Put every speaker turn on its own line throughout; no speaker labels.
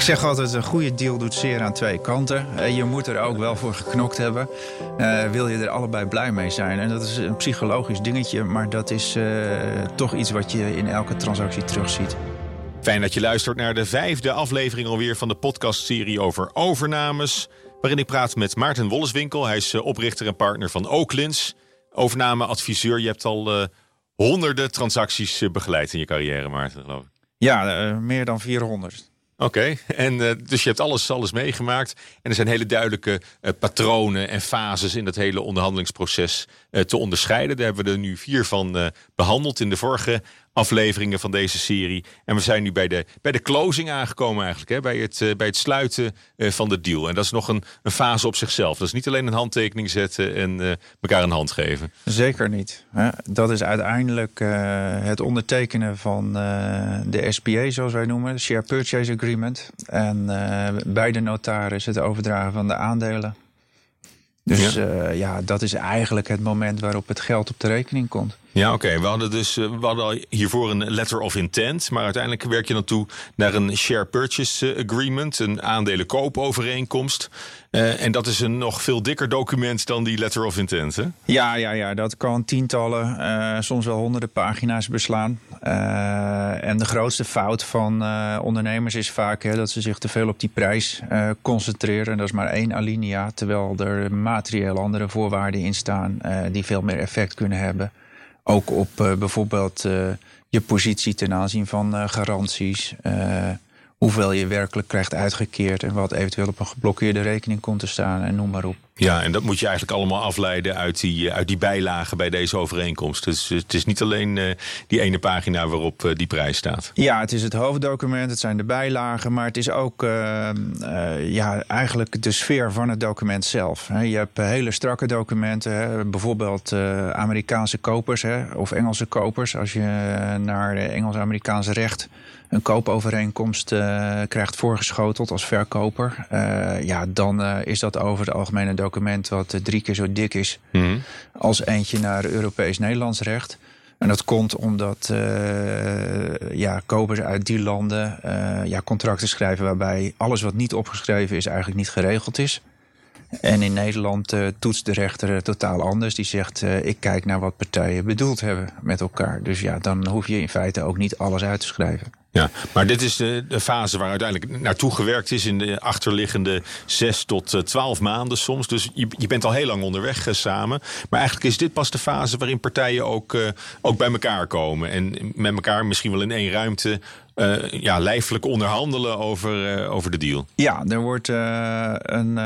Ik zeg altijd, een goede deal doet zeer aan twee kanten. Eh, je moet er ook wel voor geknokt hebben. Uh, wil je er allebei blij mee zijn? En dat is een psychologisch dingetje, maar dat is uh, toch iets wat je in elke transactie terugziet.
Fijn dat je luistert naar de vijfde aflevering alweer van de podcastserie over overnames. Waarin ik praat met Maarten Wolleswinkel. Hij is oprichter en partner van Oaklins. Overnameadviseur. Je hebt al honderden transacties begeleid in je carrière, Maarten, geloof ik.
Ja, meer dan 400.
Oké, en uh, dus je hebt alles, alles meegemaakt. En er zijn hele duidelijke uh, patronen en fases in dat hele onderhandelingsproces uh, te onderscheiden. Daar hebben we er nu vier van behandeld in de vorige afleveringen van deze serie. En we zijn nu bij de, bij de closing aangekomen eigenlijk. Hè? Bij, het, uh, bij het sluiten uh, van de deal. En dat is nog een, een fase op zichzelf. Dat is niet alleen een handtekening zetten en uh, elkaar een hand geven.
Zeker niet. Hè? Dat is uiteindelijk het ondertekenen van de SPA, zoals wij noemen. Share Purchase Agreement. En bij de notaris het overdragen van de aandelen. Dus ja. ja, dat is eigenlijk het moment waarop het geld op de rekening komt.
Ja, oké. We hadden dus hadden al hiervoor een letter of intent. Maar uiteindelijk werk je dan toe naar een share purchase agreement, een aandelenkoop-overeenkomst. Uh, en dat is een nog veel dikker document dan die letter of intent, hè?
Ja, ja, ja. Dat kan tientallen, soms wel honderden pagina's beslaan. En de grootste fout van ondernemers is vaak hè, dat ze zich te veel op die prijs concentreren. Dat is maar één alinea, terwijl er materieel andere voorwaarden in staan die veel meer effect kunnen hebben. Ook op uh, bijvoorbeeld uh, je positie ten aanzien van uh, garanties. hoeveel je werkelijk krijgt uitgekeerd en wat eventueel op een geblokkeerde rekening komt te staan en noem maar op.
Ja, en dat moet je eigenlijk allemaal afleiden uit die, uit die bijlagen bij deze overeenkomst. Dus het is niet alleen uh, die ene pagina waarop die prijs staat.
Ja, het is het hoofddocument, het zijn de bijlagen, maar het is ook uh, ja, eigenlijk de sfeer van het document zelf. Je hebt hele strakke documenten, bijvoorbeeld Amerikaanse kopers of Engelse kopers. Als je naar de Engels-Amerikaanse recht een koopovereenkomst krijgt voorgeschoteld als verkoper, ja, dan is dat over het algemene document wat drie keer zo dik is mm. als eentje naar Europees-Nederlands recht. En dat komt omdat ja, kopers uit die landen ja, contracten schrijven waarbij alles wat niet opgeschreven is eigenlijk niet geregeld is. En in Nederland uh, toetst de rechter totaal anders. Die zegt: Ik kijk naar wat partijen bedoeld hebben met elkaar. Dus ja, dan hoef je in feite ook niet alles uit te schrijven.
Ja, maar dit is de, fase waar uiteindelijk naartoe gewerkt is in de achterliggende zes tot uh, twaalf maanden soms. Dus je, je bent al heel lang onderweg uh, samen. Maar eigenlijk is dit pas de fase waarin partijen ook, uh, ook bij elkaar komen. En met elkaar misschien wel in één ruimte uh, ja, lijfelijk onderhandelen over, uh, over de deal.
Ja, er wordt uh, een,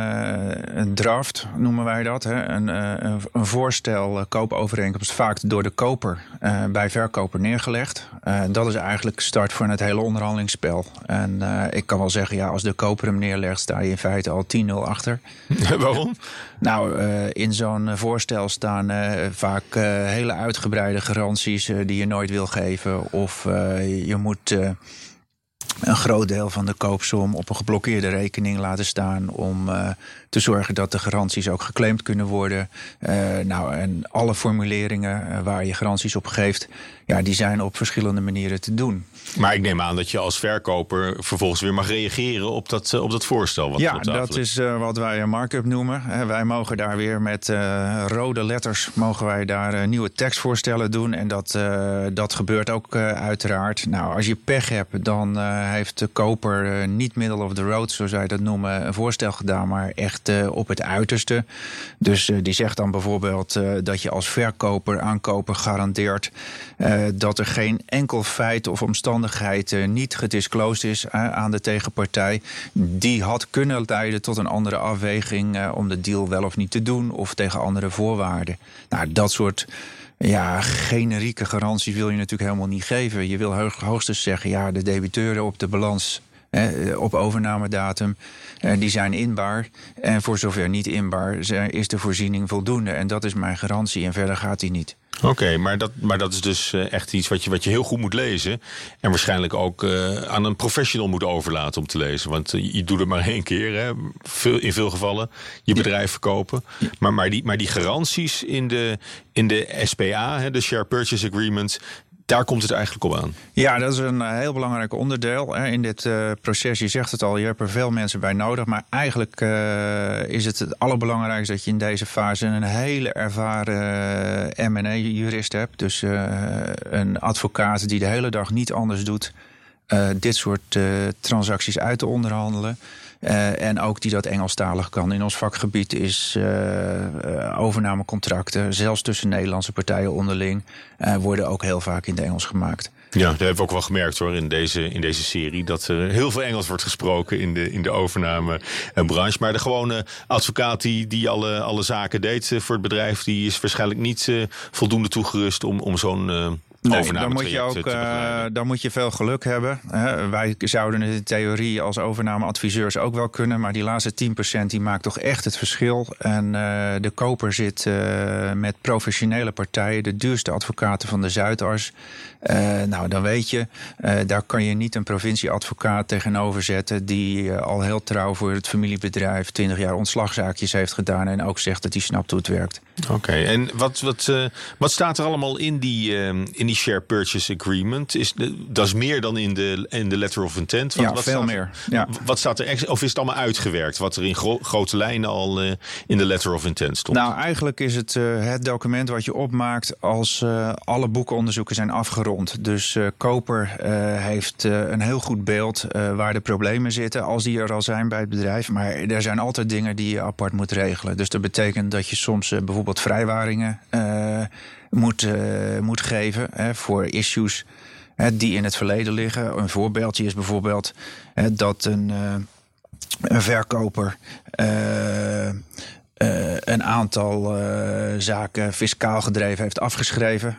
een, draft, noemen wij dat. Hè? Een, een, een voorstel koopovereenkomst vaak door de koper bij verkoper neergelegd. dat is eigenlijk start van het hele onderhandelingsspel. En ik kan wel zeggen, ja, als de koper hem neerlegt, sta je in feite al 10-0 achter.
Waarom?
Nou, in zo'n voorstel staan vaak hele uitgebreide garanties die je nooit wil geven. Of je moet een groot deel van de koopsom op een geblokkeerde rekening laten staan om uh, te zorgen dat de garanties ook geclaimd kunnen worden. Uh, nou, en alle formuleringen uh, waar je garanties op geeft, ja, die zijn op verschillende manieren te doen.
Maar ik neem aan dat je als verkoper vervolgens weer mag reageren op dat, op dat voorstel. Wat
ja, dat is wat wij een markup noemen. wij mogen daar weer met rode letters mogen wij daar nieuwe tekstvoorstellen doen. En dat, dat gebeurt ook uiteraard. Nou, als je pech hebt, dan heeft de koper niet middle of the road, zoals wij dat noemen, een voorstel gedaan, maar echt op het uiterste. Dus uh, die zegt dan bijvoorbeeld uh, dat je als verkoper, aankoper garandeert dat er geen enkel feit of omstandigheid niet gedisclosed is aan de tegenpartij. Die had kunnen leiden tot een andere afweging om de deal wel of niet te doen of tegen andere voorwaarden. Nou, dat soort ja, generieke garanties wil je natuurlijk helemaal niet geven. Je wil hoogstens zeggen, ja, de debiteuren op de balans op overnamedatum. die zijn inbaar. En voor zover niet inbaar is de voorziening voldoende. En dat is mijn garantie. En verder gaat die niet.
Oké, okay, maar, dat, maar dat is dus eh, echt iets wat je, wat je heel goed moet lezen. En waarschijnlijk ook uh, aan een professional moet overlaten om te lezen. Want je doet het maar één keer, hè? Veel, in veel gevallen. Je bedrijf verkopen. Maar, maar, die, maar die garanties in de, in de SPA, hè, de Share Purchase Agreement daar komt het eigenlijk op aan.
Ja, dat is een eh, heel belangrijk onderdeel in dit uh, proces. Je zegt het al, je hebt er veel mensen bij nodig. Maar eigenlijk uh, is het het allerbelangrijkste dat je in deze fase een hele ervaren M&A-jurist hebt. Dus een advocaat die de hele dag niet anders doet dit soort transacties uit te onderhandelen. Uh, en ook die dat Engelstalig kan. In ons vakgebied is uh, overnamecontracten, zelfs tussen Nederlandse partijen onderling, worden ook heel vaak in het Engels gemaakt.
Ja, dat hebben we ook wel gemerkt hoor in deze, in deze serie. Dat er heel veel Engels wordt gesproken in de, in de overnamebranche. Maar de gewone advocaat die, die alle, alle zaken deed voor het bedrijf, die is waarschijnlijk niet voldoende toegerust om, om zo'n
Nee, dan moet je ook uh, dan moet je veel geluk hebben. Hè. Wij zouden het in theorie als overnameadviseurs ook wel kunnen, maar die laatste 10% die maakt toch echt het verschil. En uh, de koper zit uh, met professionele partijen, de duurste advocaten van de Zuidars. nou, dan weet je, daar kan je niet een provincieadvocaat tegenover zetten die al heel trouw voor het familiebedrijf 20 jaar ontslagzaakjes heeft gedaan en ook zegt dat hij snapt hoe het werkt.
Oké, en wat, wat, wat staat er allemaal in die, in die share purchase agreement. Is dat is meer dan in de, in de letter of intent.
ja, wat veel meer. Ja.
Wat staat er? Of is het allemaal uitgewerkt? Wat er in grote lijnen al uh, in de letter of intent stond?
Nou, eigenlijk is het uh, het document wat je opmaakt als uh, alle boekenonderzoeken zijn afgerond. Dus koper heeft een heel goed beeld waar de problemen zitten, als die er al zijn bij het bedrijf. Maar er zijn altijd dingen die je apart moet regelen. Dus dat betekent dat je soms bijvoorbeeld vrijwaringen moet, uh, moet geven hè, voor issues die in het verleden liggen. Een voorbeeldje is bijvoorbeeld dat een, uh, een verkoper. Uh, een aantal zaken fiscaal gedreven heeft afgeschreven.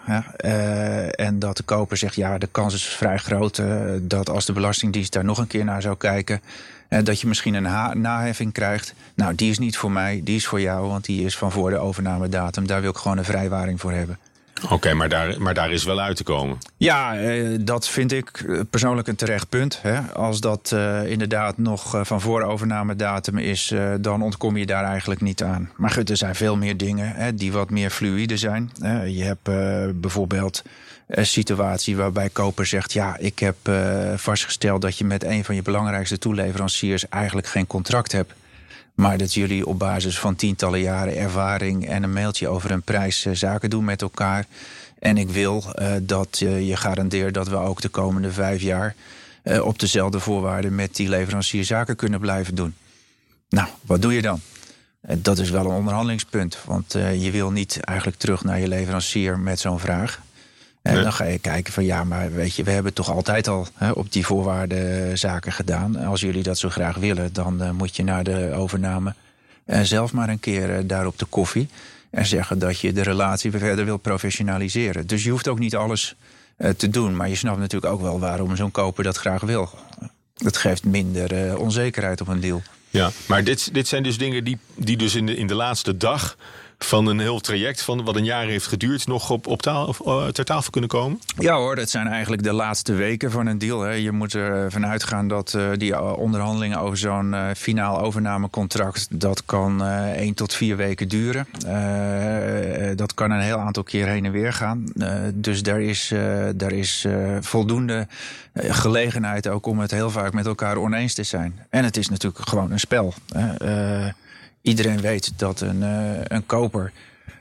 en dat de koper zegt: ja, de kans is vrij groot dat als de Belastingdienst daar nog een keer naar zou kijken, dat je misschien een naheffing krijgt. Nou, die is niet voor mij, die is voor jou, want die is van voor de overnamedatum. Daar wil ik gewoon een vrijwaring voor hebben.
Oké, maar, daar, maar daar is wel uit te komen.
Ja, eh, dat vind ik eh, persoonlijk een terecht punt. Hè. Als dat uh, inderdaad nog van voor overnamedatum is, dan ontkom je daar eigenlijk niet aan. Maar goed, er zijn veel meer dingen hè, die wat meer fluïde zijn. je hebt bijvoorbeeld een situatie waarbij koper zegt: Ja, ik heb vastgesteld dat je met een van je belangrijkste toeleveranciers eigenlijk geen contract hebt. Maar dat jullie op basis van tientallen jaren ervaring en een mailtje over een prijs eh, zaken doen met elkaar. En ik wil uh, dat uh, je garandeert dat we ook de komende vijf jaar op dezelfde voorwaarden met die leverancier zaken kunnen blijven doen. Nou, wat doe je dan? dat is wel een onderhandelingspunt. Want je wil niet eigenlijk terug naar je leverancier met zo'n vraag. En dan ga je kijken van ja, maar weet je, we hebben toch altijd al hè, op die voorwaarden zaken gedaan. Als jullie dat zo graag willen, dan uh, moet je naar de overname uh, zelf maar een keer uh, daar op de koffie. En zeggen dat je de relatie verder wil professionaliseren. Dus je hoeft ook niet alles te doen. Maar je snapt natuurlijk ook wel waarom zo'n koper dat graag wil. Dat geeft minder onzekerheid op een deal.
Ja, maar dit, dit zijn dus dingen die, die dus in de, in de laatste dag van een heel traject van wat een jaar heeft geduurd nog op, op taal, uh, ter tafel kunnen komen?
Ja hoor, dat zijn eigenlijk de laatste weken van een deal. Hè. Je moet ervan uitgaan dat uh, die onderhandelingen over zo'n uh, finaal overnamecontract... dat kan één tot vier weken duren. dat kan een heel aantal keer heen en weer gaan. dus daar is, daar is voldoende gelegenheid ook om het heel vaak met elkaar oneens te zijn. En het is natuurlijk gewoon een spel. Hè iedereen weet dat een, uh, een koper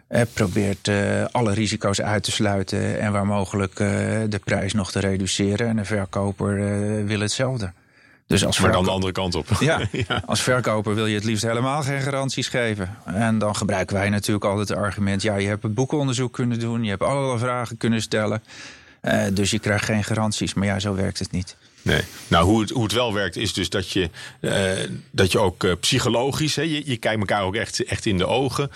eh, probeert uh, alle risico's uit te sluiten en waar mogelijk de prijs nog te reduceren. En een verkoper wil hetzelfde.
Dus als maar dan de andere kant op.
Ja, ja, als verkoper wil je het liefst helemaal geen garanties geven. En dan gebruiken wij natuurlijk altijd het argument: ja, je hebt het boekenonderzoek kunnen doen, je hebt allerlei vragen kunnen stellen. dus je krijgt geen garanties. Maar ja, zo werkt het niet.
Nee. Nou, hoe het, hoe het wel werkt is dus dat je, uh, dat je ook uh, psychologisch, hè, je, je kijkt elkaar ook echt, echt in de ogen.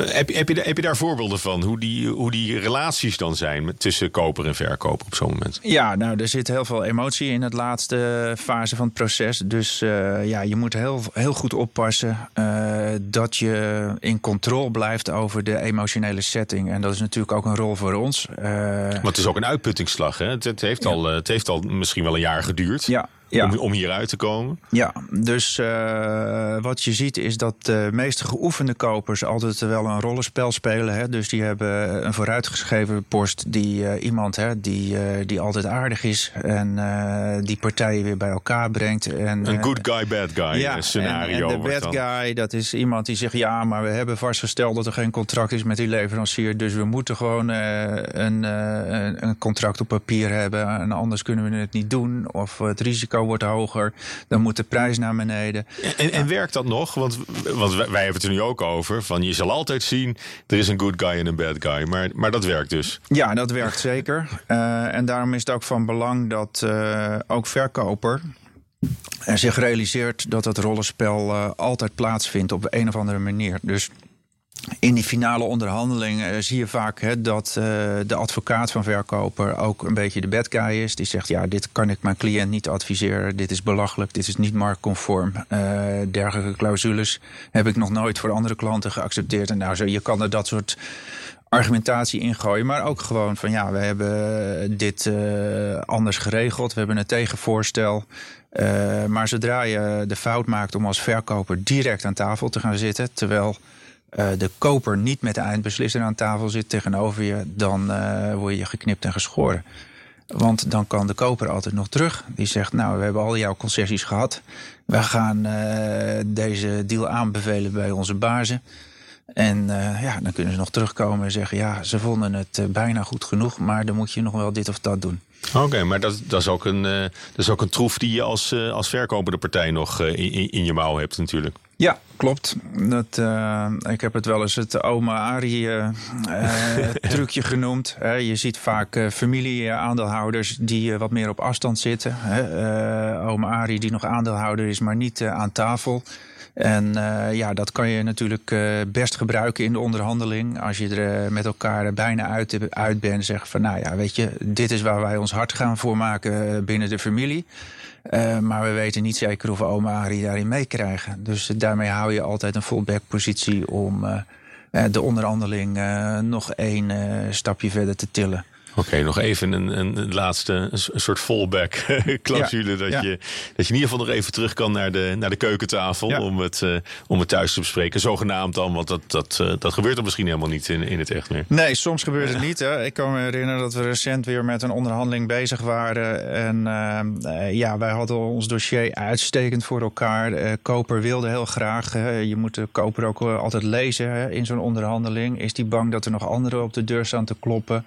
Heb, heb, je, heb je daar voorbeelden van? Hoe die, hoe die relaties dan zijn tussen koper en verkoper op zo'n moment?
Ja, nou, er zit heel veel emotie in het laatste fase van het proces. Dus uh, ja, je moet heel, heel goed oppassen uh, dat je in controle blijft over de emotionele setting. En dat is natuurlijk ook een rol voor ons. Uh,
maar het is ook een uitputtingsslag. Hè? Het, het heeft, al, het heeft al misschien wel een jaar geduurd.
Ja,
om, om hieruit te komen.
Ja, dus uh, wat je ziet is dat de meeste geoefende kopers altijd wel een rollenspel spelen. Hè? Dus die hebben een vooruitgeschreven post die uh, iemand hè, die, uh, die altijd aardig is en die partijen weer bij elkaar brengt. En,
een good guy, bad guy ja, scenario.
En, en de bad
dan.
guy, dat is iemand die zegt ja, maar we hebben vastgesteld dat er geen contract is met die leverancier. Dus we moeten gewoon een, een contract op papier hebben. En anders kunnen we het niet doen. Of het risico wordt hoger. Dan moet de prijs naar beneden.
En, en werkt dat nog? Want, want wij hebben het er nu ook over. Van je zal altijd zien, er is een good guy en een bad guy. Maar, maar dat werkt dus.
Ja, dat werkt zeker. Uh, en daarom is het ook van belang dat uh, ook verkoper en zich realiseert dat het rollenspel uh, altijd plaatsvindt op een of andere manier. Dus in die finale onderhandeling uh, zie je vaak dat uh, de advocaat van verkoper ook een beetje de bad guy is. Die zegt: Ja, dit kan ik mijn cliënt niet adviseren. Dit is belachelijk. Dit is niet marktconform. Uh, dergelijke clausules heb ik nog nooit voor andere klanten geaccepteerd. En nou, zo, je kan er dat soort argumentatie ingooien. Maar ook gewoon van: Ja, we hebben dit anders geregeld. We hebben een tegenvoorstel. maar zodra je de fout maakt om als verkoper direct aan tafel te gaan zitten, terwijl uh, de koper niet met de eindbeslisser aan tafel zit tegenover je, dan uh, word je geknipt en geschoren. Want dan kan de koper altijd nog terug. Die zegt, nou, we hebben al jouw concessies gehad. We gaan uh, deze deal aanbevelen bij onze bazen. En ja, dan kunnen ze nog terugkomen en zeggen, ja, ze vonden het bijna goed genoeg, maar dan moet je nog wel dit of dat doen.
Oké, okay, maar dat, dat, is ook een, dat is ook een troef die je als, als verkopende partij nog in, in je mouw hebt natuurlijk.
Ja, klopt. Dat, ik heb het wel eens het oma Ari uh, trucje genoemd. je ziet vaak familie-aandeelhouders die wat meer op afstand zitten. oma Ari die nog aandeelhouder is, maar niet aan tafel. En ja, dat kan je natuurlijk best gebruiken in de onderhandeling. Als je er met elkaar bijna uit, uit bent. Zeggen van nou ja, weet je, dit is waar wij ons hart gaan voor maken binnen de familie. Uh, maar we weten niet zeker of oma Arie daarin meekrijgen. Dus daarmee hou je altijd een fallback positie om uh, de onderhandeling uh, nog één stapje verder te tillen.
Oké, okay, nog even een, een, laatste een, soort fallback clausule. Ja, dat, ja. Je, dat je in ieder geval nog even terug kan naar de, naar de keukentafel ja. om, het, uh, om het thuis te bespreken. Zogenaamd dan, want dat, dat, uh, dat gebeurt er misschien helemaal niet in, in het echt meer.
Nee, soms gebeurt het niet. Hè. Ik kan me herinneren dat we recent weer met een onderhandeling bezig waren. En uh, ja, wij hadden ons dossier uitstekend voor elkaar. koper wilde heel graag. je moet de koper ook altijd lezen hè, in zo'n onderhandeling. Is die bang dat er nog anderen op de deur staan te kloppen?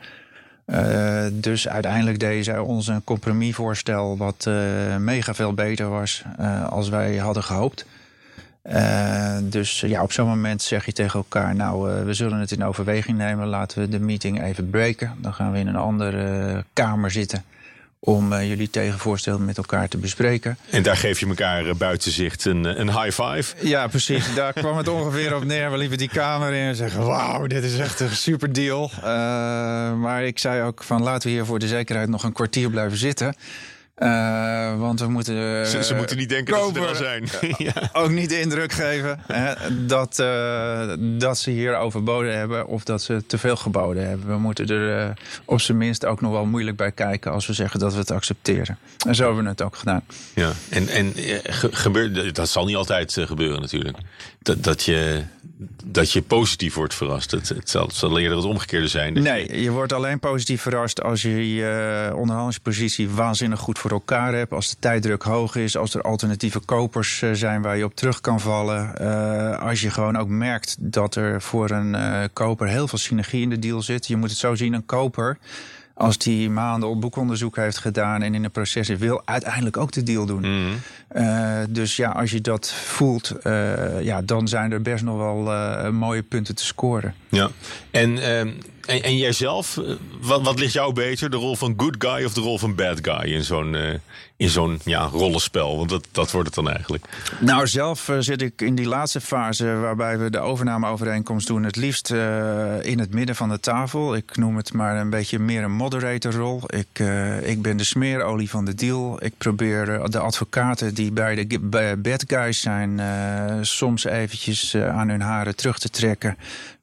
Uh, dus uiteindelijk deed zij ons een compromisvoorstel wat uh, mega veel beter was uh, als wij hadden gehoopt. dus ja, op zo'n moment zeg je tegen elkaar, nou, we zullen het in overweging nemen. Laten we de meeting even breken. Dan gaan we in een andere kamer zitten om uh, jullie tegenvoorstellen met elkaar te bespreken.
En daar geef je elkaar uh, buiten zicht een, een high five.
Ja, precies. Daar kwam het ongeveer op neer. We liepen die kamer in en zeggen: Wauw, dit is echt een super deal. Uh, maar ik zei ook: van laten we hier voor de zekerheid nog een kwartier blijven zitten. Uh, want we moeten.
Ze, ze, moeten niet denken kopen, dat ze er al zijn.
ja. Ook niet de indruk geven hè, dat, uh, dat ze hier overboden hebben of dat ze te veel geboden hebben. We moeten er uh, op zijn minst ook nog wel moeilijk bij kijken als we zeggen dat we het accepteren. En zo hebben we het ook gedaan.
Ja, en, en gebeurt, dat zal niet altijd gebeuren natuurlijk. Dat, dat je dat je positief wordt verrast. Het, het, zal, het zal eerder het omgekeerde zijn.
Nee, je wordt alleen positief verrast als je je uh, onderhandelingspositie waanzinnig goed voor elkaar hebt. Als de tijddruk hoog is. Als er alternatieve kopers uh, zijn waar je op terug kan vallen. Uh, als je gewoon ook merkt dat er voor een koper heel veel synergie in de deal zit. Je moet het zo zien, een koper als die maanden op boekonderzoek heeft gedaan en in een proces wil uiteindelijk ook de deal doen. Mm. Uh, dus ja, als je dat voelt, uh, ja, dan zijn er best nog wel uh, mooie punten te scoren.
Ja, en, ehm, en, en jijzelf, wat, wat ligt jou beter, de rol van good guy of de rol van bad guy in zo'n in zo'n ja, rollenspel? Want dat, dat wordt het dan eigenlijk.
Nou, zelf zit ik in die laatste fase waarbij we de overnameovereenkomst doen, het liefst in het midden van de tafel. Ik noem het maar een beetje meer een moderatorrol. Ik, ik ben de smeerolie van de deal. Ik probeer de advocaten die bij de bad guys zijn, soms eventjes aan hun haren terug te trekken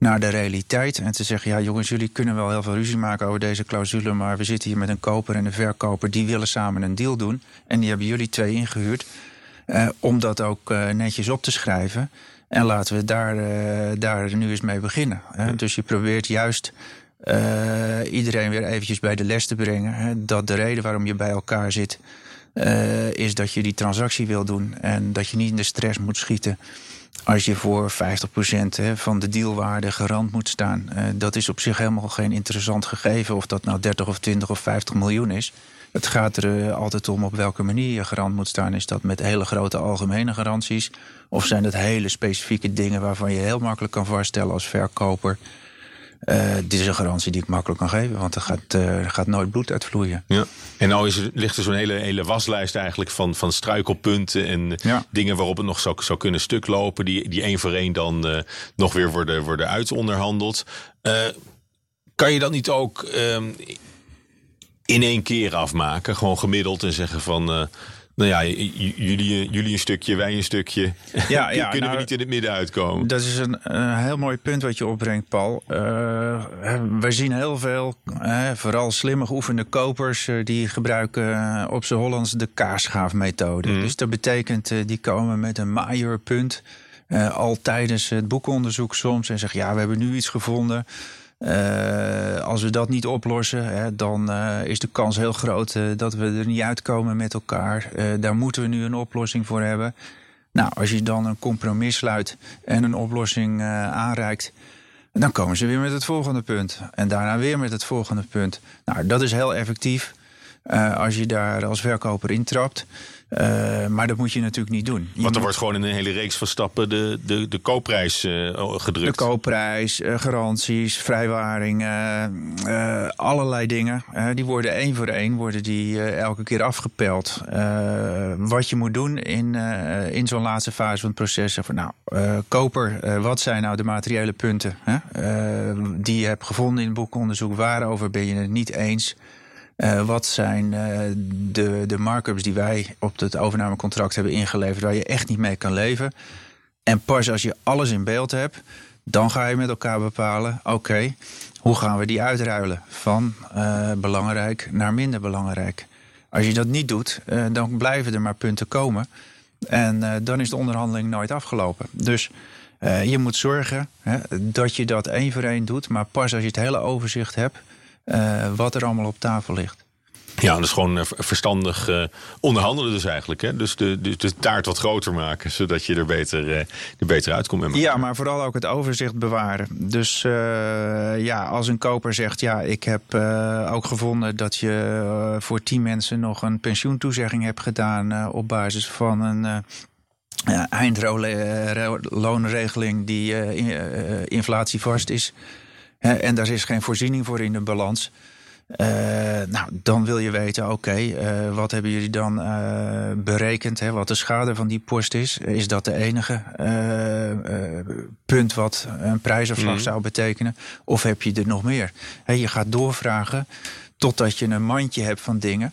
naar de realiteit. En te zeggen, ja jongens, jullie kunnen wel heel veel ruzie maken over deze clausule, maar we zitten hier met een koper en een verkoper, die willen samen een deal doen. En die hebben jullie twee ingehuurd uh, om dat ook uh, netjes op te schrijven. En laten we daar, uh, daar nu eens mee beginnen. Hè? Dus je probeert juist iedereen weer eventjes bij de les te brengen. Hè? Dat de reden waarom je bij elkaar zit, is dat je die transactie wil doen. En dat je niet in de stress moet schieten als je voor 50% van de dealwaarde garant moet staan. dat is op zich helemaal geen interessant gegeven. Of dat nou 30 of 20 of 50 miljoen is. Het gaat er eh, altijd om op welke manier je garant moet staan. Is dat met hele grote algemene garanties? Of zijn het hele specifieke dingen waarvan je heel makkelijk kan vaststellen als verkoper? Uh, dit is een garantie die ik makkelijk kan geven, want er gaat, uh, gaat nooit bloed uitvloeien.
Ja. En nou is er, ligt er zo'n hele, hele waslijst eigenlijk van, van struikelpunten en ja. dingen waarop het nog zou, zou kunnen stuk lopen, die, die één voor één dan uh, nog weer worden, worden uitonderhandeld. kan je dat niet ook ehm, in één keer afmaken. Gewoon gemiddeld en zeggen van. Nou ja, jullie, jullie een stukje, wij een stukje. Ja, ja, Kunnen nou, we niet in het midden uitkomen?
Dat is een, een heel mooi punt wat je opbrengt, Paul. Uh, wij zien heel veel, uh, vooral slimme geoefende kopers... die gebruiken op z'n Hollands de kaarschaafmethode. Mm. Dus dat betekent, die komen met een major punt... al tijdens het boekonderzoek soms en zeggen... ja, we hebben nu iets gevonden... Uh, als we dat niet oplossen, hè, dan uh, is de kans heel groot uh, dat we er niet uitkomen met elkaar. daar moeten we nu een oplossing voor hebben. Nou, als je dan een compromis sluit en een oplossing aanreikt, dan komen ze weer met het volgende punt. En daarna weer met het volgende punt. Nou, dat is heel effectief als je daar als verkoper intrapt. Uh, maar dat moet je natuurlijk niet doen.
Want er wordt gewoon in een hele reeks van stappen de, de, de koopprijs uh, gedrukt.
De koopprijs, uh, garanties, vrijwaringen, allerlei dingen. die worden één voor één worden die, elke keer afgepeld. wat je moet doen in, in zo'n laatste fase van het proces. Van, nou, koper, wat zijn nou de materiële punten die je hebt gevonden in het boekonderzoek? Waarover ben je het niet eens? Uh, wat zijn uh, de, de markups die wij op het overnamecontract hebben ingeleverd, waar je echt niet mee kan leven? En pas als je alles in beeld hebt, dan ga je met elkaar bepalen: oké, hoe gaan we die uitruilen van uh, belangrijk naar minder belangrijk? Als je dat niet doet, dan blijven er maar punten komen. En dan is de onderhandeling nooit afgelopen. Dus je moet zorgen hè, dat je dat één voor één doet, maar pas als je het hele overzicht hebt uh, wat er allemaal op tafel ligt.
Ja, dat is gewoon eh, verstandig uh, onderhandelen dus eigenlijk. Hè? Dus de, de, de, taart wat groter maken, zodat je er beter, uh, er beter uitkomt.
Ja, maar vooral ook het overzicht bewaren. Dus ja, als een koper zegt... ja, ik heb ook gevonden dat je voor tien mensen... nog een pensioentoezegging hebt gedaan... op basis van een... eindloonregeling die inflatievast is en daar is geen voorziening voor in de balans. Uh, nou, dan wil je weten, oké, uh, wat hebben jullie dan uh, berekend? Hè, wat de schade van die post is? Is dat de enige punt wat een prijsafslag mm. zou betekenen? Of heb je er nog meer? je gaat doorvragen totdat je een mandje hebt van dingen.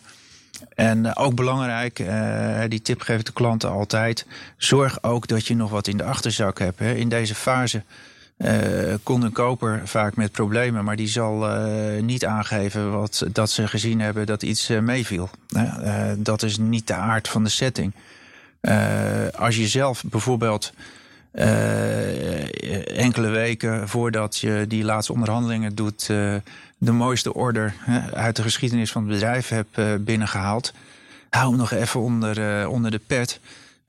En ook belangrijk, die tip geeft de klanten altijd: zorg ook dat je nog wat in de achterzak hebt. Hè. In deze fase kon een koper vaak met problemen, maar die zal uh, niet aangeven wat, dat ze gezien hebben dat iets uh, meeviel. dat is niet de aard van de setting. als je zelf bijvoorbeeld enkele weken voordat je die laatste onderhandelingen doet, de mooiste order uit de geschiedenis van het bedrijf hebt binnengehaald, hou hem nog even onder, onder de pet.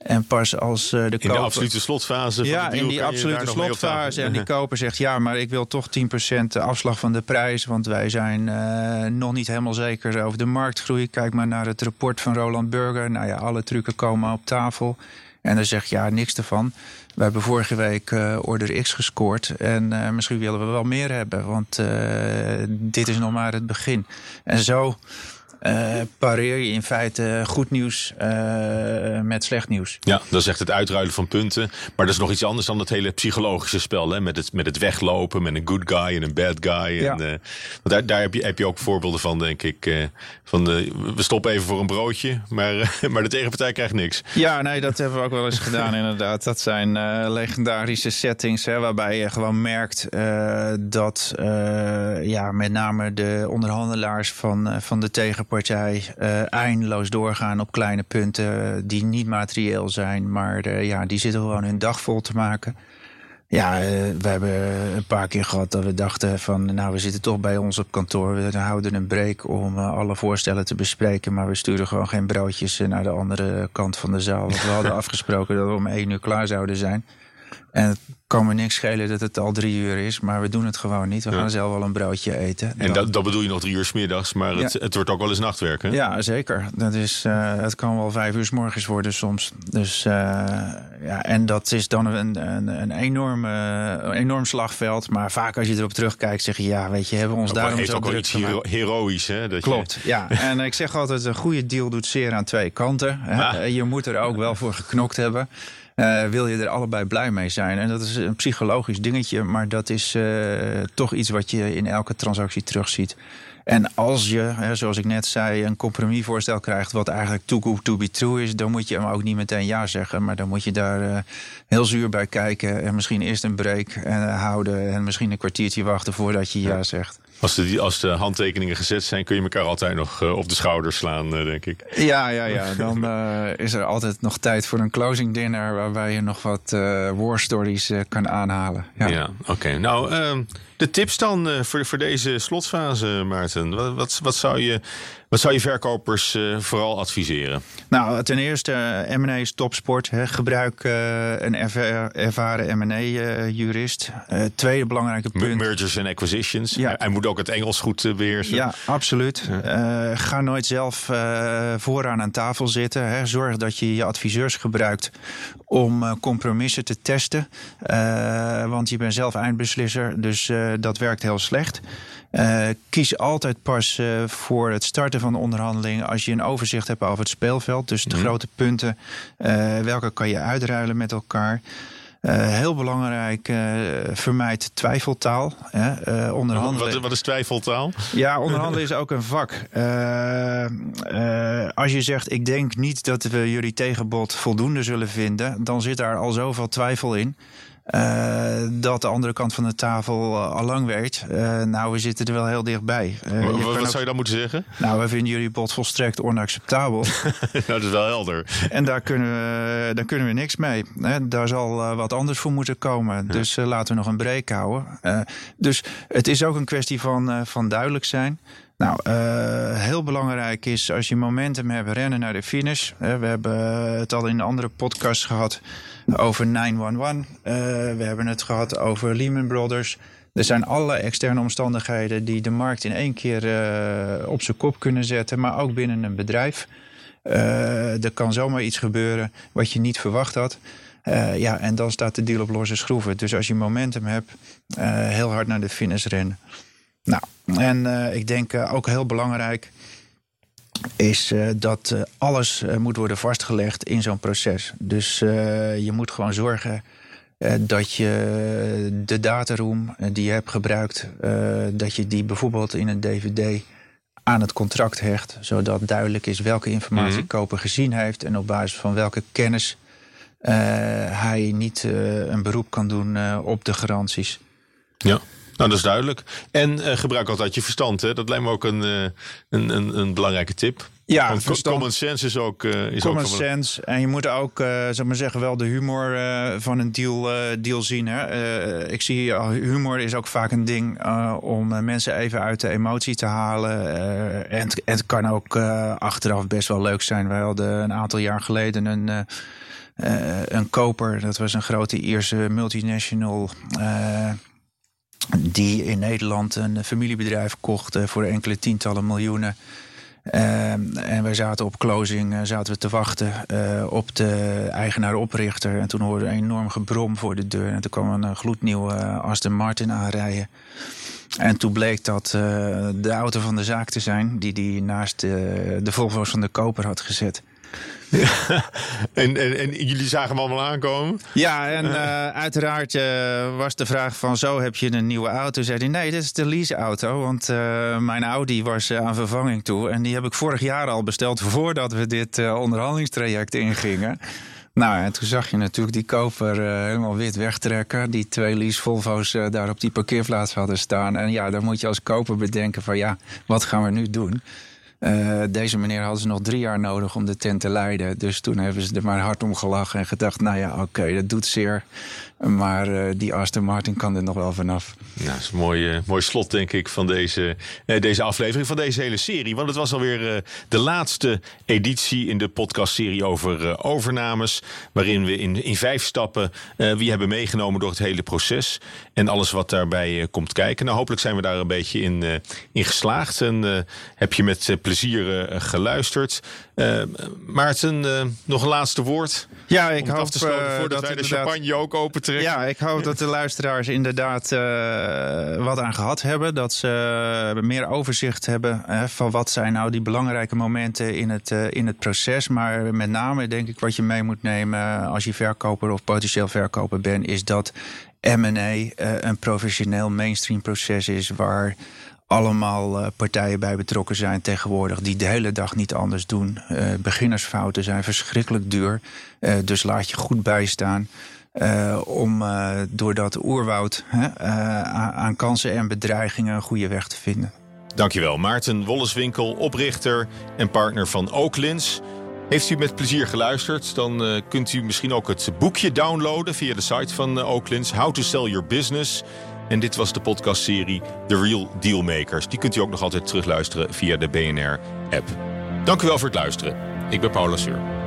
En pas als uh, de
In de absolute slotfase.
Ja, in die absolute slotfase. En die koper zegt: Ja, maar ik wil toch 10% afslag van de prijs. Want wij zijn uh, nog niet helemaal zeker over de marktgroei. Kijk maar naar het rapport van Roland Burger. Nou ja, alle trucken komen op tafel. En dan zeg je: Ja, niks ervan. We hebben vorige week uh, order X gescoord. En misschien willen we wel meer hebben. Want dit is nog maar het begin. En zo pareer je in feite goed nieuws met slecht nieuws.
Ja, dat is echt het uitruilen van punten. Maar dat is nog iets anders dan het hele psychologische spel. Hè? Met, het, met het weglopen, met een good guy en een bad guy. Ja. En, daar, daar heb, je, heb je ook voorbeelden van, denk ik. van de, we stoppen even voor een broodje, maar, maar de tegenpartij krijgt niks.
Ja, nee, dat hebben we ook wel eens gedaan inderdaad. Dat zijn legendarische settings hè, waarbij je gewoon merkt dat ja, met name de onderhandelaars van, van de tegenpartij uh, eindeloos doorgaan op kleine punten die niet materieel zijn, maar uh, ja, die zitten gewoon hun dag vol te maken. Ja, we hebben een paar keer gehad dat we dachten van, nou, we zitten toch bij ons op kantoor. We houden een break om alle voorstellen te bespreken, maar we sturen gewoon geen broodjes naar de andere kant van de zaal. Want we hadden afgesproken dat we om één uur klaar zouden zijn. En kan me niks schelen dat het al drie uur is, maar we doen het gewoon niet. We gaan zelf wel een broodje eten.
En dat, dat bedoel je nog drie uur s middags, maar het, het wordt ook wel eens nachtwerk, hè?
Ja, zeker. Dat is, uh, het kan wel vijf uur s morgens worden soms. Dus, uh, ja, en dat is dan een, een, een, enorme, enorm slagveld. Maar vaak als je erop terugkijkt, zeg je ja, weet je, hebben we ons ook daarom
zo ook wel iets hero heroïs, hè?
Dat Klopt, je... ja. en ik zeg altijd, een goede deal doet zeer aan twee kanten. Hè? Je moet er ook wel voor geknokt hebben. Uh, wil je er allebei blij mee zijn? En dat is een psychologisch dingetje, maar dat is uh, toch iets wat je in elke transactie terugziet. En als je, hè, zoals ik net zei, een compromisvoorstel krijgt wat eigenlijk too good to be true is, dan moet je hem ook niet meteen ja zeggen. Maar dan moet je daar uh, heel zuur bij kijken en misschien eerst een break houden en misschien een kwartiertje wachten voordat je ja zegt.
Als de, als de handtekeningen gezet zijn, kun je elkaar altijd nog uh, op de schouders slaan, uh, denk ik.
Ja, ja, ja. Dan uh, is er altijd nog tijd voor een closing dinner waarbij je nog wat war stories kan aanhalen.
Ja, ja oké. Okay. Nou, ehm, de tips dan voor, voor deze slotfase, Maarten. Wat, wat, wat zou je wat zou je verkopers uh, vooral adviseren?
Nou, ten eerste, uh, M&A is topsport. Hè. Gebruik uh, een ervaren M&A-jurist. tweede belangrijke punt.
Mergers and acquisitions. Ja. Hij moet ook het Engels goed beheersen.
Ja, absoluut. Ja. ga nooit zelf vooraan aan tafel zitten. Hè. Zorg dat je je adviseurs gebruikt om compromissen te testen. want je bent zelf eindbeslisser, dus dat werkt heel slecht. Uh, kies altijd pas uh, voor het starten van de onderhandelingen als je een overzicht hebt over het speelveld. Dus de mm. grote punten, uh, welke kan je uitruilen met elkaar. heel belangrijk, vermijd twijfeltaal.
onderhandelen. Wat, wat, is twijfeltaal?
Ja, onderhandelen is ook een vak. als je zegt, ik denk niet dat we jullie tegenbod voldoende zullen vinden, dan zit daar al zoveel twijfel in. Uh, dat de andere kant van de tafel uh, al lang weet. Uh, nou, we zitten er wel heel dichtbij.
wat, wat ook... zou je dan moeten zeggen?
Nou, we vinden jullie bod volstrekt onacceptabel.
nou, dat is wel helder.
en daar kunnen we, daar kunnen we niks mee. Hè? Daar zal wat anders voor moeten komen. Ja. Dus laten we nog een break houden. dus het is ook een kwestie van, van duidelijk zijn. Nou, uh, heel belangrijk is als je momentum hebt, rennen naar de finish. Uh, we hebben het al in andere podcasts gehad over 911. Uh, we hebben het gehad over Lehman Brothers. Er zijn allerlei externe omstandigheden die de markt in één keer op zijn kop kunnen zetten, maar ook binnen een bedrijf. Er kan zomaar iets gebeuren wat je niet verwacht had. Ja, en dan staat de deal op losse schroeven. Dus als je momentum hebt, heel hard naar de finish rennen. Nou, en ik denk ook heel belangrijk is uh, dat uh, alles uh, moet worden vastgelegd in zo'n proces. Dus je moet gewoon zorgen dat je de dataroom die je hebt gebruikt, dat je die bijvoorbeeld in een DVD aan het contract hecht, zodat duidelijk is welke informatie mm koper gezien heeft en op basis van welke kennis hij niet een beroep kan doen op de garanties.
Ja. Nou, dat is duidelijk. En uh, gebruik altijd je verstand. Hè? Dat lijkt me ook een, uh, een, een, een, belangrijke tip.
Ja,
Want verstand. common sense is ook. Uh, is
common
ook
sense. En je moet ook, zeg maar zeggen, wel de humor van een deal, deal zien. Hè? ik zie, humor is ook vaak een ding om mensen even uit de emotie te halen. en het, het, kan ook achteraf best wel leuk zijn. Wij hadden een aantal jaar geleden een. een koper, dat was een grote Ierse multinational die in Nederland een familiebedrijf kocht voor enkele tientallen miljoenen. Uh, en wij zaten op closing uh, zaten we te wachten uh, op de eigenaar-oprichter. En toen hoorde een enorm gebrom voor de deur. En toen kwam een gloednieuwe Aston Martin aanrijden. En toen bleek dat de auto van de zaak te zijn, die die naast de, de Volvo's van de koper had gezet.
en, en, en, jullie zagen hem allemaal aankomen?
Ja, en uh, uiteraard uh, was de vraag van zo heb je een nieuwe auto? Zei hij nee, dit is de leaseauto, want uh, mijn Audi was aan vervanging toe. En die heb ik vorig jaar al besteld voordat we dit onderhandelingstraject ingingen. Nou, en toen zag je natuurlijk die koper helemaal wit wegtrekken. Die twee lease Volvo's daar op die parkeerplaats hadden staan. En ja, dan moet je als koper bedenken van ja, wat gaan we nu doen? Uh, deze meneer hadden ze nog drie jaar nodig om de tent te leiden. Dus toen hebben ze er maar hard om gelachen en gedacht: nou ja, oké, dat doet zeer. Maar uh, die Aston Martin kan er nog wel vanaf.
Nou, dat is een mooi, mooi slot, denk ik, van deze, uh, deze aflevering, van deze hele serie. Want het was alweer de laatste editie in de podcastserie over overnames. Waarin we in, in vijf stappen wie hebben meegenomen door het hele proces. En alles wat daarbij komt kijken. Nou, hopelijk zijn we daar een beetje in, in geslaagd. En heb je met plezier geluisterd. Maarten, nog een laatste woord?
Ja, ik hoop
te voordat wij de champagne ook open
ja, ik hoop dat de luisteraars inderdaad wat aan gehad hebben. Dat ze meer overzicht hebben van wat zijn nou die belangrijke momenten in het, in het proces. Maar met name denk ik wat je mee moet nemen als je verkoper of potentieel verkoper bent, is dat M&A een professioneel mainstream proces is waar allemaal partijen bij betrokken zijn tegenwoordig die de hele dag niet anders doen. beginnersfouten zijn verschrikkelijk duur, dus laat je goed bijstaan. Om uh, door dat oerwoud uh, aan kansen en bedreigingen een goede weg te vinden.
Dankjewel, Maarten Wolleswinkel, oprichter en partner van Oaklins. Heeft u met plezier geluisterd, dan kunt u misschien ook het boekje downloaden via de site van Oaklins, How to Sell Your Business. En dit was de podcastserie The Real Dealmakers. Die kunt u ook nog altijd terugluisteren via de BNR-app. Dank u wel voor het luisteren. Ik ben Paula Seur.